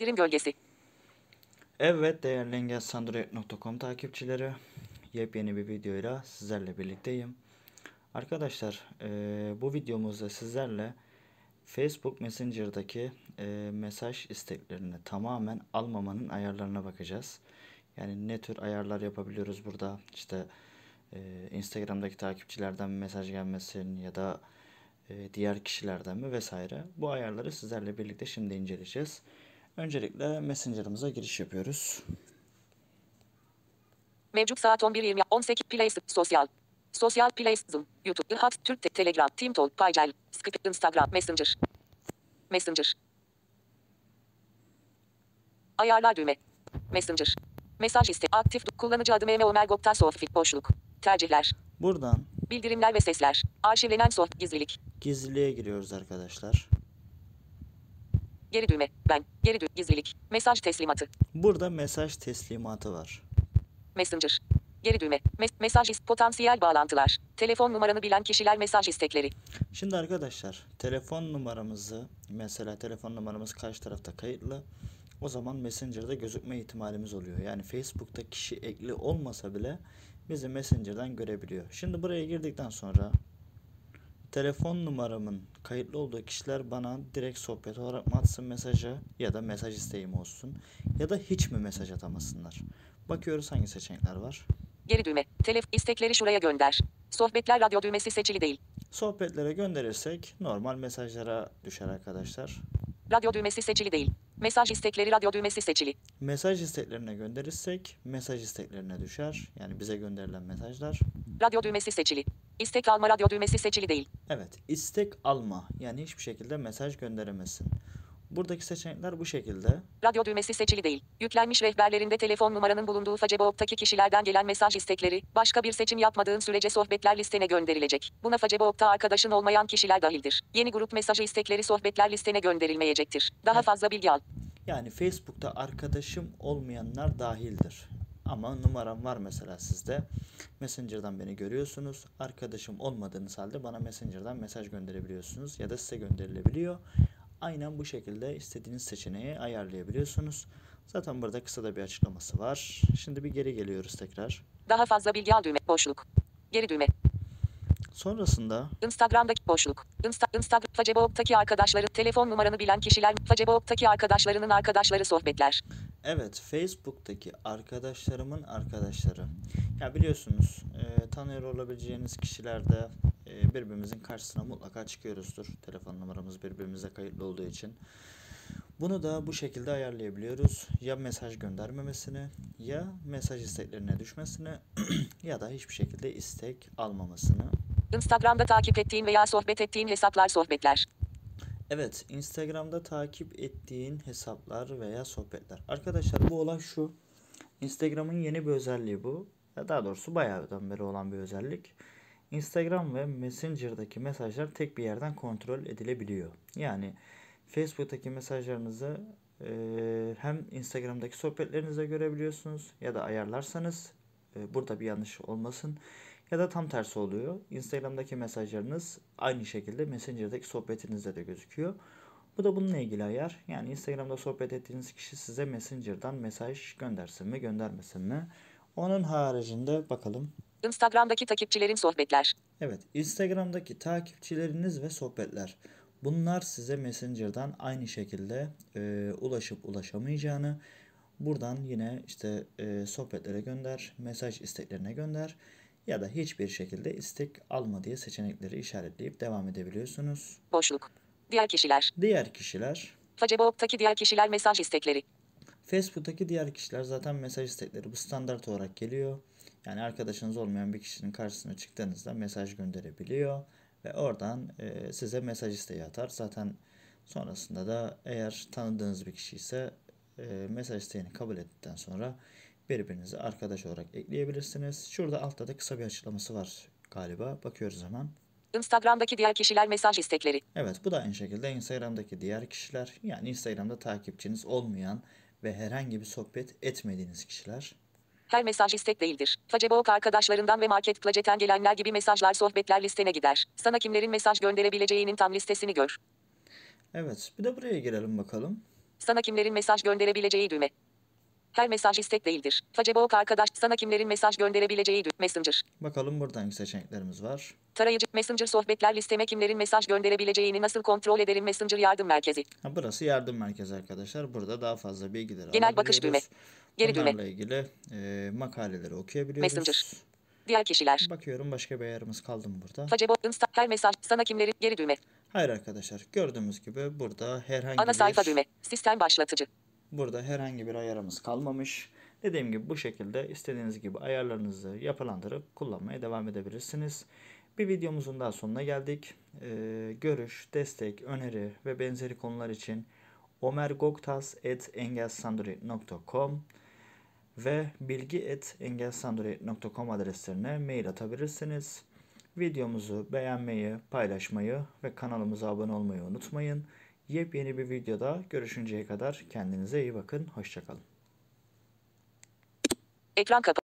Dirim gölgesi. Evet değerli engelsandroid.com takipçileri yepyeni bir videoyla sizlerle birlikteyim. Arkadaşlar eee, bu videomuzda sizlerle Facebook Messenger'daki eee, mesaj isteklerini tamamen almamanın ayarlarına bakacağız. Yani ne tür ayarlar yapabiliyoruz burada işte eee, Instagram'daki takipçilerden mesaj gelmesin ya da eee, diğer kişilerden mi vesaire. Bu ayarları sizlerle birlikte şimdi inceleyeceğiz. Öncelikle Messenger'ımıza giriş yapıyoruz. Mevcut saat 11.20. 18 Place. Sosyal. Sosyal Place. Zoom. YouTube. Hat. Türk. Te- Telegram. TeamTalk. Paycel. Skype. Instagram. Messenger. Messenger. Ayarlar düğme. Messenger. Mesaj iste. Aktif. Kullanıcı adı Mehmet Ömer Gokta Sofik. Boşluk. Tercihler. Buradan Bildirimler ve sesler. Arşivlenen sohbet. Gizlilik. gizliliğe giriyoruz arkadaşlar. Geri düğme. Ben. Geri düğme. Gizlilik. Mesaj teslimatı. Burada mesaj teslimatı var. Messenger. Geri düğme. Mes- mesaj is- potansiyel bağlantılar. Telefon numaranı bilen kişiler mesaj istekleri. Şimdi arkadaşlar telefon numaramızı mesela telefon numaramız karşı tarafta kayıtlı. O zaman Messenger'da gözükme ihtimalimiz oluyor. Yani Facebook'ta kişi ekli olmasa bile bizi Messenger'dan görebiliyor. Şimdi buraya girdikten sonra telefon numaramın kayıtlı olduğu kişiler bana direkt sohbet olarak mı atsın mesajı ya da mesaj isteğim olsun ya da hiç mi mesaj atamasınlar. Bakıyoruz hangi seçenekler var. Geri düğme. Telef istekleri şuraya gönder. Sohbetler radyo düğmesi seçili değil. Sohbetlere gönderirsek normal mesajlara düşer arkadaşlar. Radyo düğmesi seçili değil. Mesaj istekleri radyo düğmesi seçili. Mesaj isteklerine gönderirsek mesaj isteklerine düşer. Yani bize gönderilen mesajlar. Radyo düğmesi seçili. İstek alma radyo düğmesi seçili değil. Evet istek alma yani hiçbir şekilde mesaj gönderemezsin. Buradaki seçenekler bu şekilde. Radyo düğmesi seçili değil. Yüklenmiş rehberlerinde telefon numaranın bulunduğu Facebook'taki kişilerden gelen mesaj istekleri, başka bir seçim yapmadığın sürece sohbetler listene gönderilecek. Buna Facebook'ta arkadaşın olmayan kişiler dahildir. Yeni grup mesajı istekleri sohbetler listene gönderilmeyecektir. Daha Evet. fazla bilgi al. Yani Facebook'ta arkadaşım olmayanlar dahildir. Ama numaram var mesela sizde. Messenger'dan beni görüyorsunuz. Arkadaşım olmadığınız halde bana Messenger'dan mesaj gönderebiliyorsunuz ya da size gönderilebiliyor. Aynen bu şekilde istediğiniz seçeneği ayarlayabiliyorsunuz. Zaten burada kısa da bir açıklaması var. Şimdi bir geri geliyoruz tekrar. Daha fazla bilgi al düğme. Boşluk. Geri düğme. Sonrasında Instagram'daki boşluk. Insta, Instagram, Facebook'taki arkadaşları, telefon numaranı bilen kişiler, Facebook'taki arkadaşlarının arkadaşları sohbetler. Evet, Facebook'taki arkadaşlarımın arkadaşları. Ya biliyorsunuz, e, tanıyor olabileceğiniz kişilerde e, birbirimizin karşısına mutlaka çıkıyoruzdur. Telefon numaramız birbirimize kayıtlı olduğu için. Bunu da bu şekilde ayarlayabiliyoruz. Ya mesaj göndermemesini, ya mesaj isteklerine düşmesini, ya da hiçbir şekilde istek almamasını. Instagram'da takip ettiğin veya sohbet ettiğin hesaplar sohbetler. Evet, Instagram'da takip ettiğin hesaplar veya sohbetler. Arkadaşlar bu olay şu. Instagram'ın yeni bir özelliği bu. Ya daha doğrusu bayağıdan beri olan bir özellik. Instagram ve Messenger'daki mesajlar tek bir yerden kontrol edilebiliyor. Yani Facebook'taki mesajlarınızı e, hem Instagram'daki sohbetlerinizde görebiliyorsunuz ya da ayarlarsanız e, burada bir yanlış olmasın ya da tam tersi oluyor. Instagram'daki mesajlarınız aynı şekilde Messenger'daki sohbetinizde de gözüküyor. Bu da bununla ilgili ayar. Yani Instagram'da sohbet ettiğiniz kişi size Messenger'dan mesaj göndersin mi göndermesin mi? Onun haricinde bakalım. Instagram'daki takipçilerin sohbetler. Evet, Instagram'daki takipçileriniz ve sohbetler. Bunlar size Messenger'dan aynı şekilde e, ulaşıp ulaşamayacağını, buradan yine işte e, sohbetlere gönder, mesaj isteklerine gönder ya da hiçbir şekilde istek alma diye seçenekleri işaretleyip devam edebiliyorsunuz. Boşluk. Diğer kişiler. Diğer kişiler, Facebook'taki diğer kişiler mesaj istekleri. Facebook'taki diğer kişiler zaten mesaj istekleri bu standart olarak geliyor. Yani arkadaşınız olmayan bir kişinin karşısına çıktığınızda mesaj gönderebiliyor ve oradan e, size mesaj isteği atar. Zaten sonrasında da eğer tanıdığınız bir kişi ise e, mesaj isteğini kabul ettikten sonra birbirinizi arkadaş olarak ekleyebilirsiniz. Şurada altta da kısa bir açıklaması var galiba. Bakıyoruz hemen. Instagram'daki diğer kişiler mesaj istekleri. Evet bu da aynı şekilde Instagram'daki diğer kişiler yani Instagram'da takipçiniz olmayan ve herhangi bir sohbet etmediğiniz kişiler. Her mesaj istek değildir. Facebook arkadaşlarından ve Marketplace'ten gelenler gibi mesajlar sohbetler listene gider. Sana kimlerin mesaj gönderebileceğinin tam listesini gör. Evet bir de buraya girelim bakalım. Sana kimlerin mesaj gönderebileceği düğme. Her mesaj istek değildir. Facebook arkadaş sana kimlerin mesaj gönderebileceği. Messenger. Bakalım burada hangi seçeneklerimiz var. Tarayıcı Messenger sohbetler listeme kimlerin mesaj gönderebileceğini nasıl kontrol ederim Messenger yardım merkezi. Ha, burası yardım merkezi arkadaşlar. Burada daha fazla bilgileri Genel bakış düğme. Geri düğme. Bunlarla ilgili e, makaleleri okuyabiliyoruz. Messenger. Diğer kişiler. Bakıyorum başka bir ayarımız kaldı mı burada? Facebook Insta her mesaj sana kimlerin geri düğme. Hayır arkadaşlar. Gördüğümüz gibi burada herhangi Ana bir sayfa düğme. Sistem başlatıcı. Burada herhangi bir ayarımız kalmamış. Dediğim gibi bu şekilde istediğiniz gibi ayarlarınızı yapılandırıp kullanmaya devam edebilirsiniz. Bir videomuzun daha sonuna geldik. Ee, görüş, destek, öneri ve benzeri konular için omergoktas.engelsanduri.com ve bilgi.engelsanduri.com adreslerine mail atabilirsiniz. Videomuzu beğenmeyi, paylaşmayı ve kanalımıza abone olmayı unutmayın. Yepyeni bir videoda görüşünceye kadar kendinize iyi bakın. Hoşçakalın. Ekran kapı.